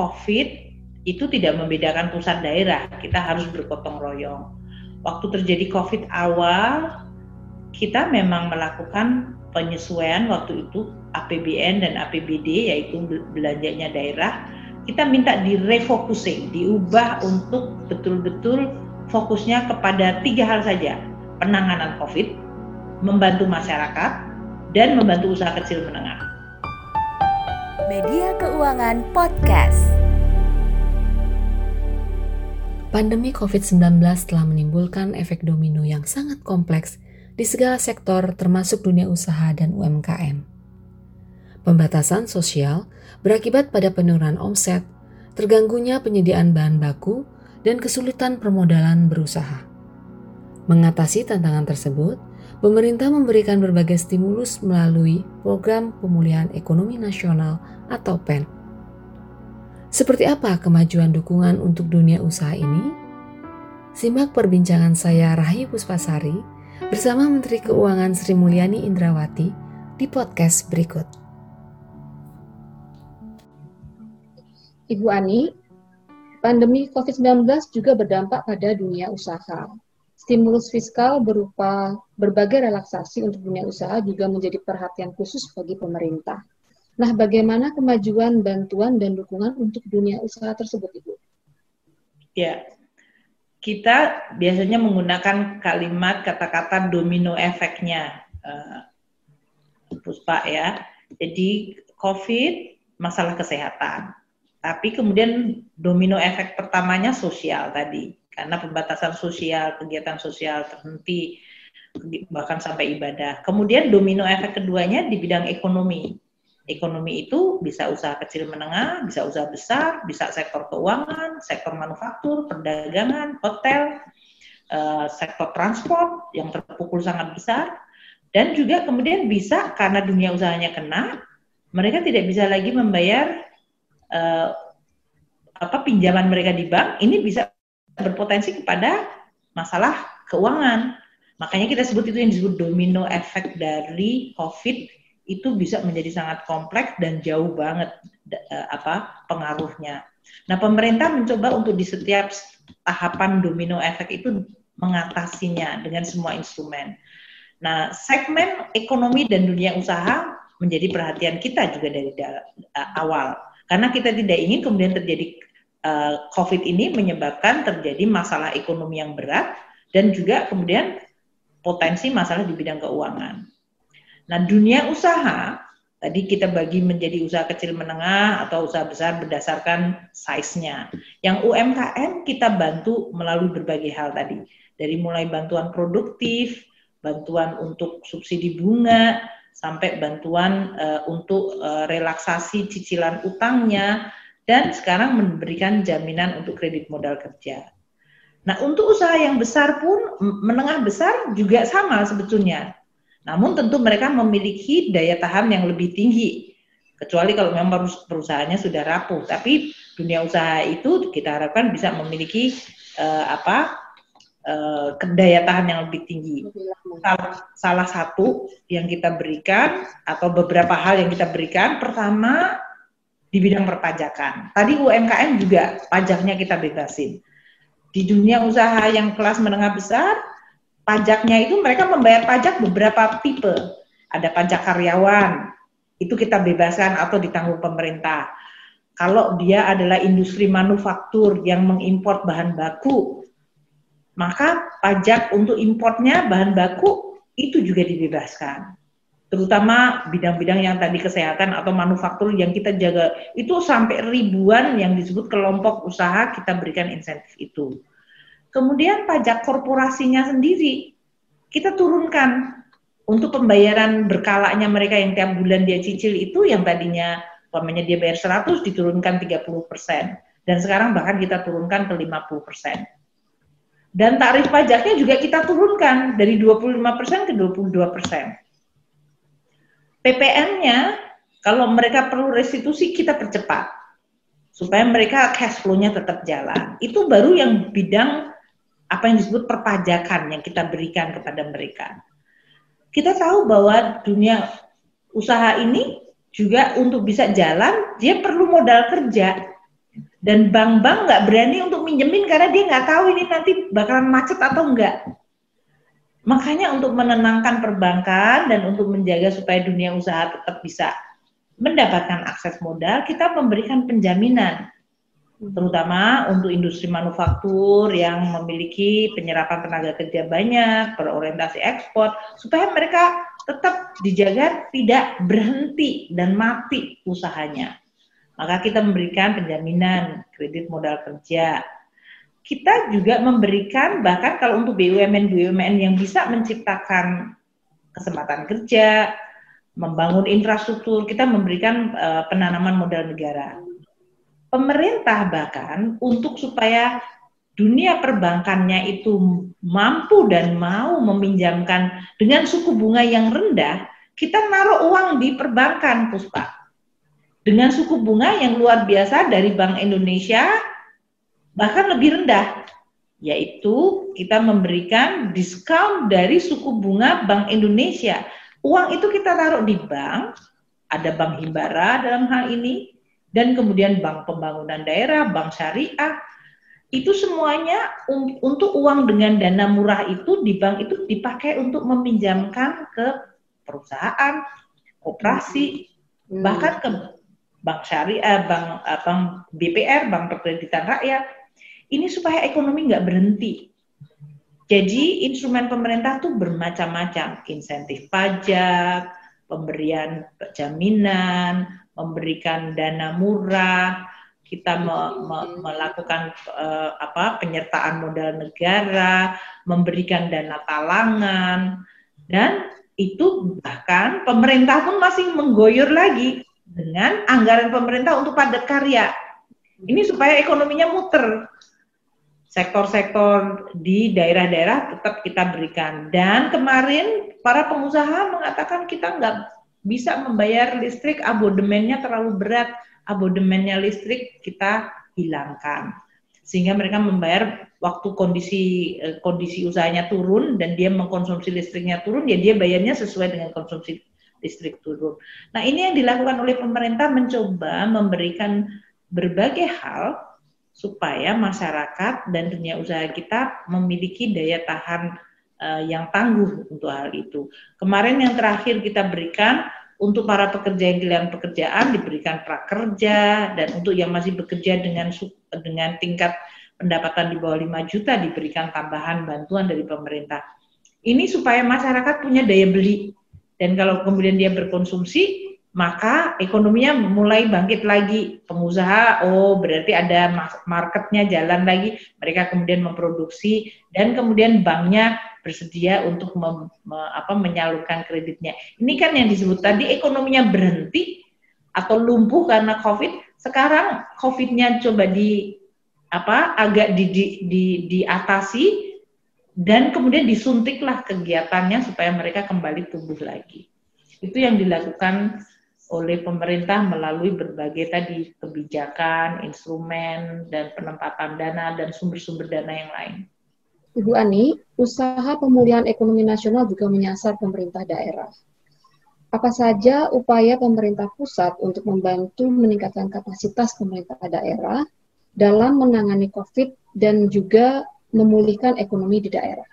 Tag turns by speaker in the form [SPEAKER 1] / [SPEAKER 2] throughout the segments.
[SPEAKER 1] COVID itu tidak membedakan pusat daerah, kita harus bergotong royong. Waktu terjadi COVID awal, kita memang melakukan penyesuaian waktu itu APBN dan APBD yaitu belanjanya daerah kita minta direfocusing, diubah untuk betul-betul fokusnya kepada tiga hal saja penanganan COVID, membantu masyarakat, dan membantu usaha kecil menengah.
[SPEAKER 2] Media Keuangan Podcast. Pandemi COVID-19 telah menimbulkan efek domino yang sangat kompleks di segala sektor termasuk dunia usaha dan UMKM. Pembatasan sosial berakibat pada penurunan omset, terganggunya penyediaan bahan baku, dan kesulitan permodalan berusaha. Mengatasi tantangan tersebut, pemerintah memberikan berbagai stimulus melalui Program Pemulihan Ekonomi Nasional atau PEN. Seperti apa kemajuan dukungan untuk dunia usaha ini? Simak perbincangan saya Rahayu Puspasari bersama Menteri Keuangan Sri Mulyani Indrawati di podcast berikut.
[SPEAKER 3] Ibu Ani, pandemi COVID-19 juga berdampak pada dunia usaha stimulus fiskal berupa berbagai relaksasi untuk dunia usaha juga menjadi perhatian khusus bagi pemerintah. Nah, bagaimana kemajuan bantuan dan dukungan untuk dunia usaha tersebut, Ibu?
[SPEAKER 1] Ya, kita biasanya menggunakan kalimat kata-kata domino efeknya, Puspa ya. Jadi COVID masalah kesehatan, tapi kemudian domino efek pertamanya sosial tadi karena pembatasan sosial, kegiatan sosial terhenti, bahkan sampai ibadah. Kemudian domino efek keduanya di bidang ekonomi. Ekonomi itu bisa usaha kecil menengah, bisa usaha besar, bisa sektor keuangan, sektor manufaktur, perdagangan, hotel, eh, sektor transport yang terpukul sangat besar, dan juga kemudian bisa karena dunia usahanya kena, mereka tidak bisa lagi membayar uh, apa pinjaman mereka di bank, ini bisa berpotensi kepada masalah keuangan. Makanya kita sebut itu yang disebut domino efek dari COVID itu bisa menjadi sangat kompleks dan jauh banget uh, apa pengaruhnya. Nah, pemerintah mencoba untuk di setiap tahapan domino efek itu mengatasinya dengan semua instrumen. Nah, segmen ekonomi dan dunia usaha menjadi perhatian kita juga dari awal. Karena kita tidak ingin kemudian terjadi uh, COVID ini menyebabkan terjadi masalah ekonomi yang berat dan juga kemudian potensi masalah di bidang keuangan. Nah, dunia usaha tadi kita bagi menjadi usaha kecil menengah atau usaha besar berdasarkan size-nya. Yang UMKM kita bantu melalui berbagai hal tadi. Dari mulai bantuan produktif, bantuan untuk subsidi bunga, sampai bantuan uh, untuk uh, relaksasi cicilan utangnya, dan sekarang memberikan jaminan untuk kredit modal kerja. Nah, untuk usaha yang besar pun menengah besar juga sama sebetulnya. Namun tentu mereka memiliki daya tahan yang lebih tinggi. Kecuali kalau memang perusahaannya sudah rapuh, tapi dunia usaha itu kita harapkan bisa memiliki uh, apa? Uh, daya tahan yang lebih tinggi. Salah, salah satu yang kita berikan atau beberapa hal yang kita berikan, pertama di bidang perpajakan. Tadi UMKM juga pajaknya kita bebasin. Di dunia usaha yang kelas menengah besar, pajaknya itu mereka membayar pajak beberapa tipe. Ada pajak karyawan, itu kita bebaskan atau ditanggung pemerintah. Kalau dia adalah industri manufaktur yang mengimpor bahan baku, maka pajak untuk importnya bahan baku itu juga dibebaskan terutama bidang-bidang yang tadi kesehatan atau manufaktur yang kita jaga itu sampai ribuan yang disebut kelompok usaha kita berikan insentif itu. Kemudian pajak korporasinya sendiri kita turunkan untuk pembayaran berkalanya mereka yang tiap bulan dia cicil itu yang tadinya umpamanya dia bayar 100 diturunkan 30 persen dan sekarang bahkan kita turunkan ke 50 persen. Dan tarif pajaknya juga kita turunkan dari 25 persen ke 22 persen PPN-nya kalau mereka perlu restitusi kita percepat supaya mereka cash flow-nya tetap jalan. Itu baru yang bidang apa yang disebut perpajakan yang kita berikan kepada mereka. Kita tahu bahwa dunia usaha ini juga untuk bisa jalan dia perlu modal kerja. Dan bank-bank nggak berani untuk minjemin karena dia nggak tahu ini nanti bakalan macet atau enggak. Makanya untuk menenangkan perbankan dan untuk menjaga supaya dunia usaha tetap bisa mendapatkan akses modal, kita memberikan penjaminan terutama untuk industri manufaktur yang memiliki penyerapan tenaga kerja banyak, berorientasi ekspor, supaya mereka tetap dijaga tidak berhenti dan mati usahanya. Maka kita memberikan penjaminan kredit modal kerja. Kita juga memberikan bahkan kalau untuk BUMN-BUMN yang bisa menciptakan kesempatan kerja, membangun infrastruktur, kita memberikan uh, penanaman modal negara pemerintah bahkan untuk supaya dunia perbankannya itu mampu dan mau meminjamkan dengan suku bunga yang rendah, kita naruh uang di perbankan, Puspa. Dengan suku bunga yang luar biasa dari Bank Indonesia, bahkan lebih rendah, yaitu kita memberikan diskon dari suku bunga Bank Indonesia. Uang itu kita taruh di bank, ada Bank Himbara dalam hal ini, dan kemudian bank pembangunan daerah, bank syariah, itu semuanya un untuk uang dengan dana murah itu di bank itu dipakai untuk meminjamkan ke perusahaan, operasi, hmm. bahkan ke bank syariah, bank, eh, bank BPR, bank perkreditan rakyat. Ini supaya ekonomi nggak berhenti. Jadi instrumen pemerintah tuh bermacam-macam, insentif pajak, pemberian jaminan, memberikan dana murah, kita me, me, melakukan uh, apa penyertaan modal negara, memberikan dana talangan dan itu bahkan pemerintah pun masih menggoyor lagi dengan anggaran pemerintah untuk padat karya. Ini supaya ekonominya muter. Sektor-sektor di daerah-daerah tetap kita berikan. Dan kemarin para pengusaha mengatakan kita nggak bisa membayar listrik abodemennya terlalu berat abodemennya listrik kita hilangkan sehingga mereka membayar waktu kondisi eh, kondisi usahanya turun dan dia mengkonsumsi listriknya turun ya dia bayarnya sesuai dengan konsumsi listrik turun. Nah ini yang dilakukan oleh pemerintah mencoba memberikan berbagai hal supaya masyarakat dan dunia usaha kita memiliki daya tahan uh, yang tangguh untuk hal itu. Kemarin yang terakhir kita berikan untuk para pekerja yang kehilangan pekerjaan diberikan prakerja dan untuk yang masih bekerja dengan dengan tingkat pendapatan di bawah 5 juta diberikan tambahan bantuan dari pemerintah. Ini supaya masyarakat punya daya beli dan kalau kemudian dia berkonsumsi maka ekonominya mulai bangkit lagi. Pengusaha, oh berarti ada marketnya jalan lagi, mereka kemudian memproduksi dan kemudian banknya bersedia untuk mem, me, apa, menyalurkan kreditnya. Ini kan yang disebut tadi ekonominya berhenti atau lumpuh karena COVID. Sekarang COVID-nya coba di apa agak di, di, di, diatasi dan kemudian disuntiklah kegiatannya supaya mereka kembali tumbuh lagi. Itu yang dilakukan oleh pemerintah melalui berbagai tadi kebijakan, instrumen, dan penempatan dana dan sumber-sumber dana yang lain.
[SPEAKER 3] Ibu Ani, usaha pemulihan ekonomi nasional juga menyasar pemerintah daerah. Apa saja upaya pemerintah pusat untuk membantu meningkatkan kapasitas pemerintah daerah dalam menangani COVID dan juga memulihkan ekonomi di daerah?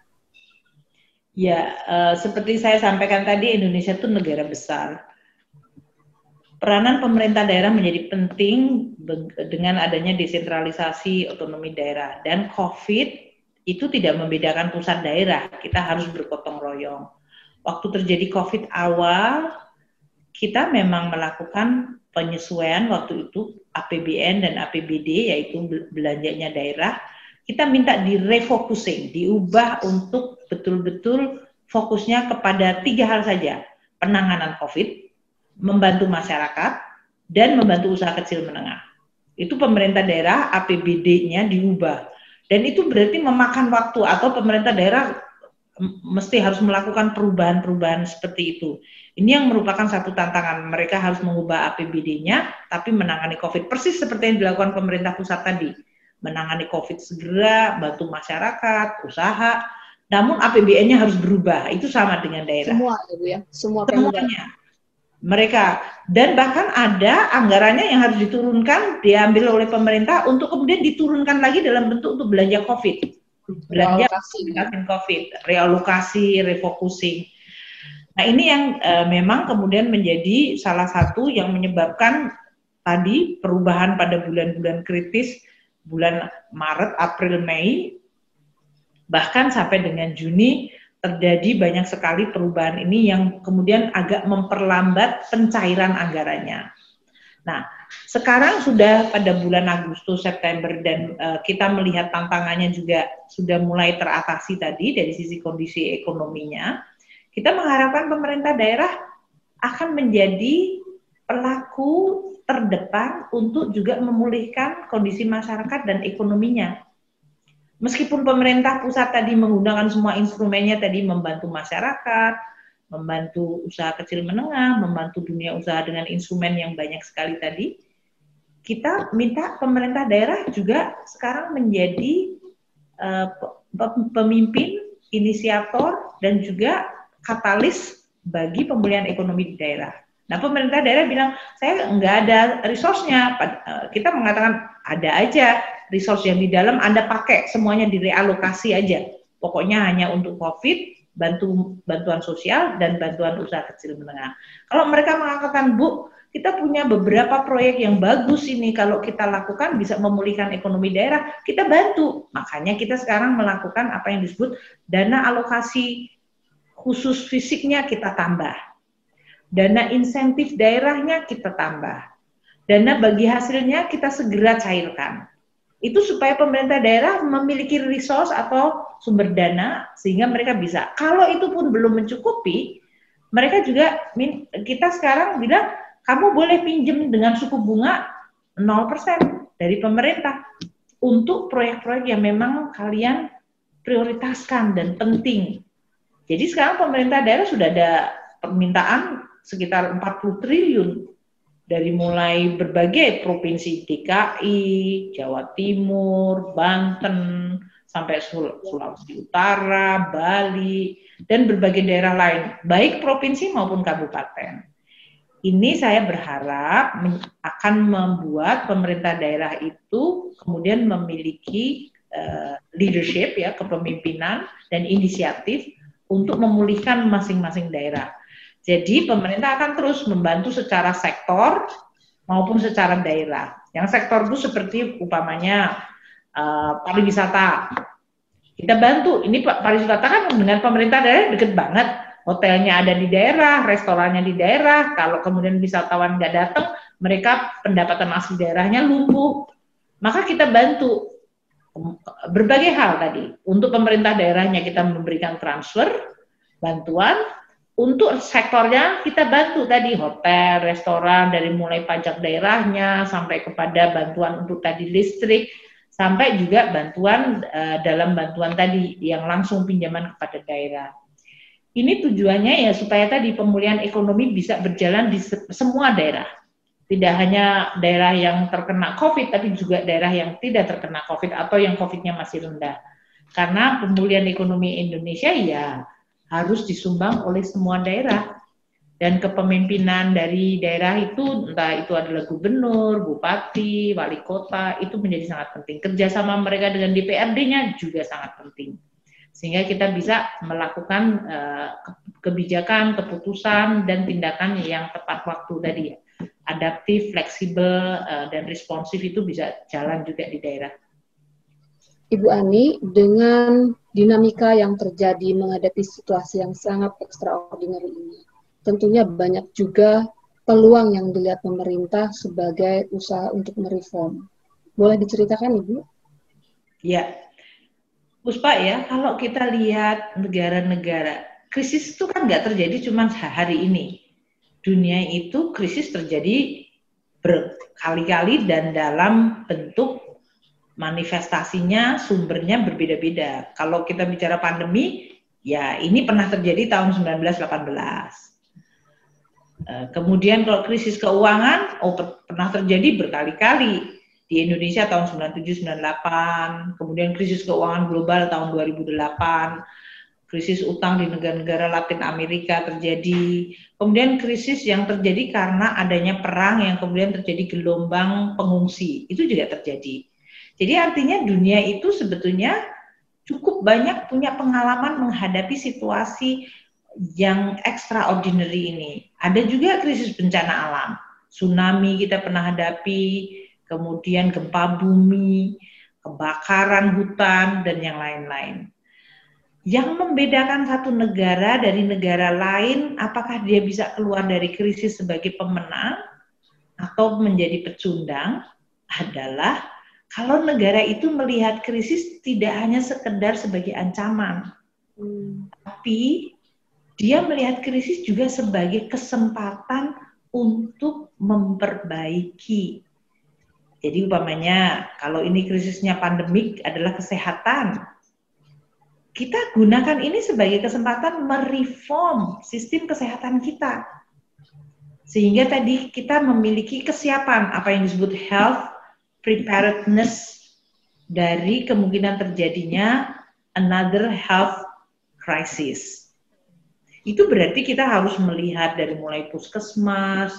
[SPEAKER 1] Ya, uh, seperti saya sampaikan tadi, Indonesia itu negara besar Peranan pemerintah daerah menjadi penting dengan adanya desentralisasi otonomi daerah dan COVID itu tidak membedakan pusat daerah. Kita harus bergotong royong. Waktu terjadi COVID awal, kita memang melakukan penyesuaian waktu itu APBN dan APBD yaitu belanjanya daerah. Kita minta direfocusing, diubah untuk betul-betul fokusnya kepada tiga hal saja. Penanganan COVID, membantu masyarakat dan membantu usaha kecil menengah. Itu pemerintah daerah APBD-nya diubah. Dan itu berarti memakan waktu atau pemerintah daerah mesti harus melakukan perubahan-perubahan seperti itu. Ini yang merupakan satu tantangan. Mereka harus mengubah APBD-nya tapi menangani COVID persis seperti yang dilakukan pemerintah pusat tadi. Menangani COVID segera, bantu masyarakat, usaha, namun APBN-nya harus berubah. Itu sama dengan daerah.
[SPEAKER 3] Semua, Ibu ya.
[SPEAKER 1] Semua Semuanya mereka. Dan bahkan ada anggarannya yang harus diturunkan diambil oleh pemerintah untuk kemudian diturunkan lagi dalam bentuk untuk belanja COVID, belanja vaksin COVID, realokasi, refocusing. Nah ini yang uh, memang kemudian menjadi salah satu yang menyebabkan tadi perubahan pada bulan-bulan kritis, bulan Maret, April, Mei, bahkan sampai dengan Juni terjadi banyak sekali perubahan ini yang kemudian agak memperlambat pencairan anggarannya. Nah, sekarang sudah pada bulan Agustus, September dan uh, kita melihat tantangannya juga sudah mulai teratasi tadi dari sisi kondisi ekonominya. Kita mengharapkan pemerintah daerah akan menjadi pelaku terdepan untuk juga memulihkan kondisi masyarakat dan ekonominya meskipun pemerintah pusat tadi menggunakan semua instrumennya tadi membantu masyarakat, membantu usaha kecil menengah, membantu dunia usaha dengan instrumen yang banyak sekali tadi, kita minta pemerintah daerah juga sekarang menjadi uh, pemimpin, inisiator, dan juga katalis bagi pemulihan ekonomi di daerah. Nah, pemerintah daerah bilang, saya nggak ada resource-nya. Eh, kita mengatakan, ada aja resource yang di dalam Anda pakai, semuanya direalokasi aja. Pokoknya hanya untuk COVID, bantu bantuan sosial, dan bantuan usaha kecil menengah. Kalau mereka mengatakan, Bu, kita punya beberapa proyek yang bagus ini, kalau kita lakukan bisa memulihkan ekonomi daerah, kita bantu. Makanya kita sekarang melakukan apa yang disebut dana alokasi khusus fisiknya kita tambah Dana insentif daerahnya kita tambah. Dana bagi hasilnya kita segera cairkan. Itu supaya pemerintah daerah memiliki resource atau sumber dana sehingga mereka bisa. Kalau itu pun belum mencukupi, mereka juga kita sekarang bilang kamu boleh pinjam dengan suku bunga 0% dari pemerintah untuk proyek-proyek yang memang kalian prioritaskan dan penting. Jadi sekarang pemerintah daerah sudah ada permintaan sekitar 40 triliun dari mulai berbagai provinsi DKI, Jawa Timur, Banten, sampai Sulawesi Utara, Bali, dan berbagai daerah lain, baik provinsi maupun kabupaten. Ini saya berharap akan membuat pemerintah daerah itu kemudian memiliki uh, leadership ya kepemimpinan dan inisiatif untuk memulihkan masing-masing daerah. Jadi pemerintah akan terus membantu secara sektor maupun secara daerah. Yang sektor itu seperti umpamanya uh, pariwisata. Kita bantu. Ini pariwisata kan dengan pemerintah daerah deket banget. Hotelnya ada di daerah, restorannya di daerah. Kalau kemudian wisatawan nggak datang, mereka pendapatan asli daerahnya lumpuh. Maka kita bantu berbagai hal tadi. Untuk pemerintah daerahnya kita memberikan transfer, bantuan, untuk sektornya kita bantu tadi hotel, restoran dari mulai pajak daerahnya sampai kepada bantuan untuk tadi listrik sampai juga bantuan uh, dalam bantuan tadi yang langsung pinjaman kepada daerah. Ini tujuannya ya supaya tadi pemulihan ekonomi bisa berjalan di se semua daerah. Tidak hanya daerah yang terkena COVID tapi juga daerah yang tidak terkena COVID atau yang COVID-nya masih rendah. Karena pemulihan ekonomi Indonesia ya harus disumbang oleh semua daerah dan kepemimpinan dari daerah itu entah itu adalah gubernur, bupati, wali kota itu menjadi sangat penting. Kerjasama mereka dengan DPRD-nya juga sangat penting sehingga kita bisa melakukan uh, kebijakan, keputusan dan tindakan yang tepat waktu tadi adaptif, fleksibel uh, dan responsif itu bisa jalan juga di daerah.
[SPEAKER 3] Ibu Ani, dengan dinamika yang terjadi menghadapi situasi yang sangat extraordinary ini, tentunya banyak juga peluang yang dilihat pemerintah sebagai usaha untuk mereform. Boleh diceritakan, Ibu?
[SPEAKER 1] Ya, Puspa ya, kalau kita lihat negara-negara, krisis itu kan nggak terjadi cuma hari ini. Dunia itu krisis terjadi berkali-kali dan dalam bentuk manifestasinya sumbernya berbeda-beda. Kalau kita bicara pandemi, ya ini pernah terjadi tahun 1918. Eh, kemudian kalau krisis keuangan, oh pernah terjadi berkali-kali di Indonesia tahun 97-98, kemudian krisis keuangan global tahun 2008. krisis utang di negara-negara Latin Amerika terjadi, kemudian krisis yang terjadi karena adanya perang yang kemudian terjadi gelombang pengungsi, itu juga terjadi. Jadi artinya dunia itu sebetulnya cukup banyak punya pengalaman menghadapi situasi yang extraordinary ini. Ada juga krisis bencana alam, tsunami kita pernah hadapi, kemudian gempa bumi, kebakaran hutan, dan yang lain-lain yang membedakan satu negara dari negara lain, apakah dia bisa keluar dari krisis sebagai pemenang atau menjadi pecundang, adalah kalau negara itu melihat krisis tidak hanya sekedar sebagai ancaman, hmm. tapi dia melihat krisis juga sebagai kesempatan untuk memperbaiki. Jadi umpamanya kalau ini krisisnya pandemik adalah kesehatan, kita gunakan ini sebagai kesempatan mereform sistem kesehatan kita. Sehingga tadi kita memiliki kesiapan apa yang disebut health preparedness dari kemungkinan terjadinya another health crisis. Itu berarti kita harus melihat dari mulai puskesmas,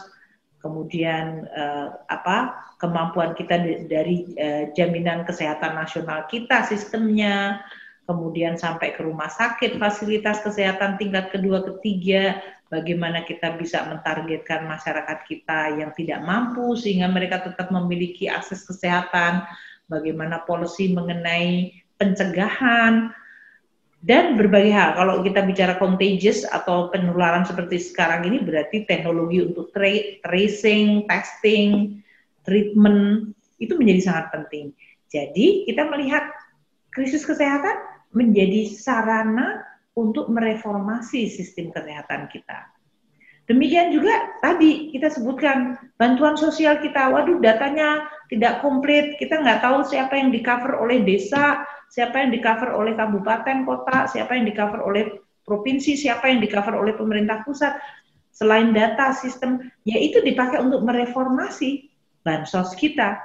[SPEAKER 1] kemudian eh, apa kemampuan kita dari eh, jaminan kesehatan nasional kita sistemnya, kemudian sampai ke rumah sakit, fasilitas kesehatan tingkat kedua, ketiga, bagaimana kita bisa mentargetkan masyarakat kita yang tidak mampu sehingga mereka tetap memiliki akses kesehatan, bagaimana polisi mengenai pencegahan, dan berbagai hal. Kalau kita bicara contagious atau penularan seperti sekarang ini berarti teknologi untuk tra tracing, testing, treatment itu menjadi sangat penting. Jadi kita melihat krisis kesehatan menjadi sarana untuk mereformasi sistem kesehatan kita. Demikian juga tadi kita sebutkan bantuan sosial kita, waduh datanya tidak komplit, kita nggak tahu siapa yang di cover oleh desa, siapa yang di cover oleh kabupaten, kota, siapa yang di cover oleh provinsi, siapa yang di cover oleh pemerintah pusat. Selain data sistem, yaitu dipakai untuk mereformasi bansos kita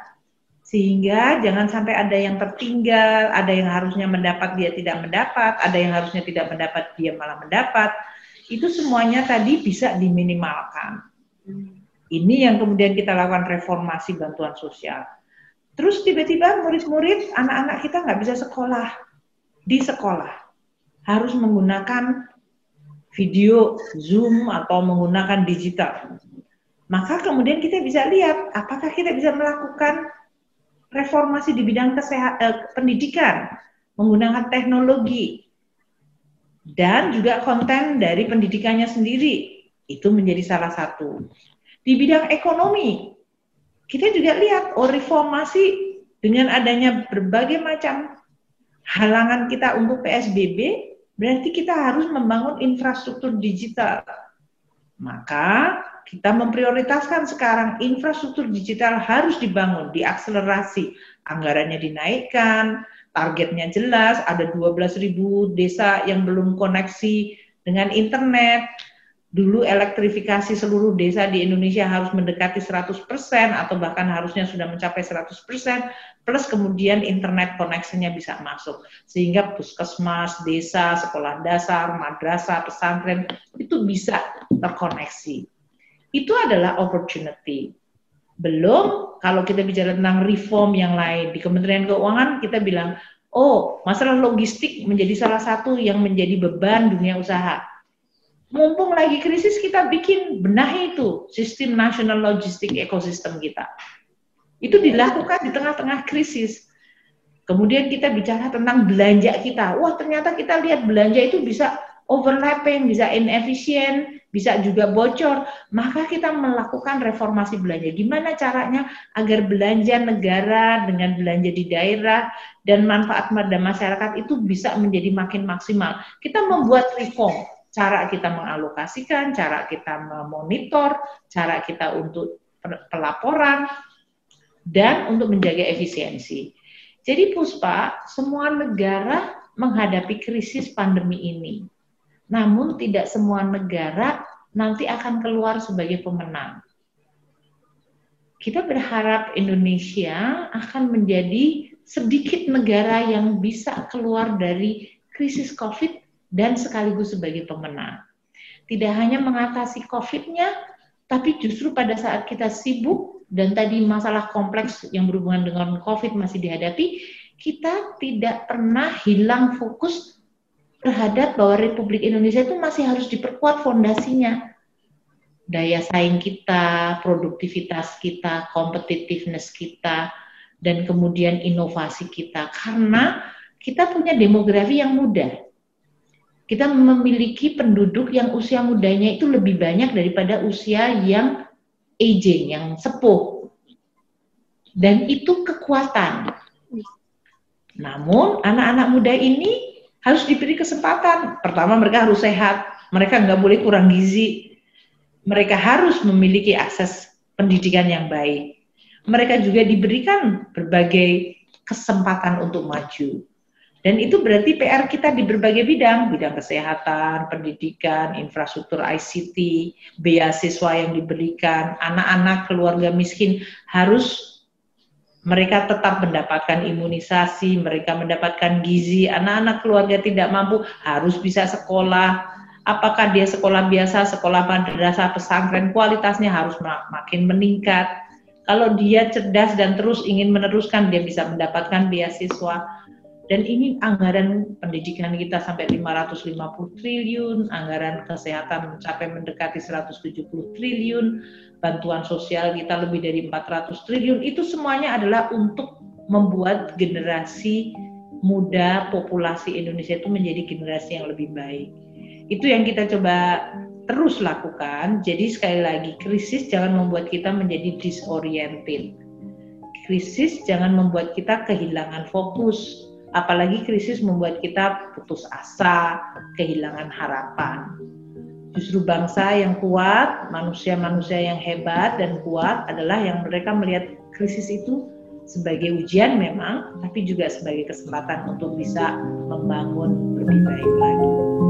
[SPEAKER 1] sehingga jangan sampai ada yang tertinggal, ada yang harusnya mendapat dia tidak mendapat, ada yang harusnya tidak mendapat dia malah mendapat. Itu semuanya tadi bisa diminimalkan. Ini yang kemudian kita lakukan reformasi bantuan sosial. Terus tiba-tiba murid-murid, anak-anak kita nggak bisa sekolah di sekolah, harus menggunakan video Zoom atau menggunakan digital. Maka kemudian kita bisa lihat apakah kita bisa melakukan reformasi di bidang eh, pendidikan menggunakan teknologi dan juga konten dari pendidikannya sendiri itu menjadi salah satu. Di bidang ekonomi kita juga lihat oh reformasi dengan adanya berbagai macam halangan kita untuk PSBB berarti kita harus membangun infrastruktur digital. Maka kita memprioritaskan sekarang infrastruktur digital harus dibangun, diakselerasi, anggarannya dinaikkan, targetnya jelas, ada 12.000 desa yang belum koneksi dengan internet. Dulu elektrifikasi seluruh desa di Indonesia harus mendekati 100% atau bahkan harusnya sudah mencapai 100%, plus kemudian internet koneksinya bisa masuk. Sehingga puskesmas, desa, sekolah dasar, madrasah, pesantren, itu bisa terkoneksi itu adalah opportunity. Belum kalau kita bicara tentang reform yang lain di Kementerian Keuangan kita bilang, oh masalah logistik menjadi salah satu yang menjadi beban dunia usaha. Mumpung lagi krisis kita bikin benahi itu sistem nasional logistik ekosistem kita. Itu dilakukan di tengah-tengah krisis. Kemudian kita bicara tentang belanja kita. Wah ternyata kita lihat belanja itu bisa overlapping, bisa inefisien, bisa juga bocor, maka kita melakukan reformasi belanja. Gimana caranya agar belanja negara dengan belanja di daerah dan manfaat pada masyarakat itu bisa menjadi makin maksimal. Kita membuat reform, cara kita mengalokasikan, cara kita memonitor, cara kita untuk pelaporan, dan untuk menjaga efisiensi. Jadi Puspa, semua negara menghadapi krisis pandemi ini namun tidak semua negara nanti akan keluar sebagai pemenang. Kita berharap Indonesia akan menjadi sedikit negara yang bisa keluar dari krisis COVID dan sekaligus sebagai pemenang. Tidak hanya mengatasi COVID-nya, tapi justru pada saat kita sibuk dan tadi masalah kompleks yang berhubungan dengan COVID masih dihadapi, kita tidak pernah hilang fokus terhadap bahwa Republik Indonesia itu masih harus diperkuat fondasinya. Daya saing kita, produktivitas kita, competitiveness kita, dan kemudian inovasi kita. Karena kita punya demografi yang muda kita memiliki penduduk yang usia mudanya itu lebih banyak daripada usia yang aging, yang sepuh. Dan itu kekuatan. Namun anak-anak muda ini harus diberi kesempatan. Pertama mereka harus sehat, mereka nggak boleh kurang gizi, mereka harus memiliki akses pendidikan yang baik. Mereka juga diberikan berbagai kesempatan untuk maju. Dan itu berarti PR kita di berbagai bidang, bidang kesehatan, pendidikan, infrastruktur ICT, beasiswa yang diberikan, anak-anak keluarga miskin harus mereka tetap mendapatkan imunisasi, mereka mendapatkan gizi, anak-anak keluarga tidak mampu harus bisa sekolah. Apakah dia sekolah biasa, sekolah madrasah, pesantren, kualitasnya harus makin meningkat. Kalau dia cerdas dan terus ingin meneruskan, dia bisa mendapatkan beasiswa dan ini anggaran pendidikan kita sampai 550 triliun, anggaran kesehatan mencapai mendekati 170 triliun, bantuan sosial kita lebih dari 400 triliun. Itu semuanya adalah untuk membuat generasi muda populasi Indonesia itu menjadi generasi yang lebih baik. Itu yang kita coba terus lakukan. Jadi sekali lagi krisis jangan membuat kita menjadi disoriented. Krisis jangan membuat kita kehilangan fokus apalagi krisis membuat kita putus asa, kehilangan harapan. Justru bangsa yang kuat, manusia-manusia yang hebat dan kuat adalah yang mereka melihat krisis itu sebagai ujian memang, tapi juga sebagai kesempatan untuk bisa membangun lebih baik lagi.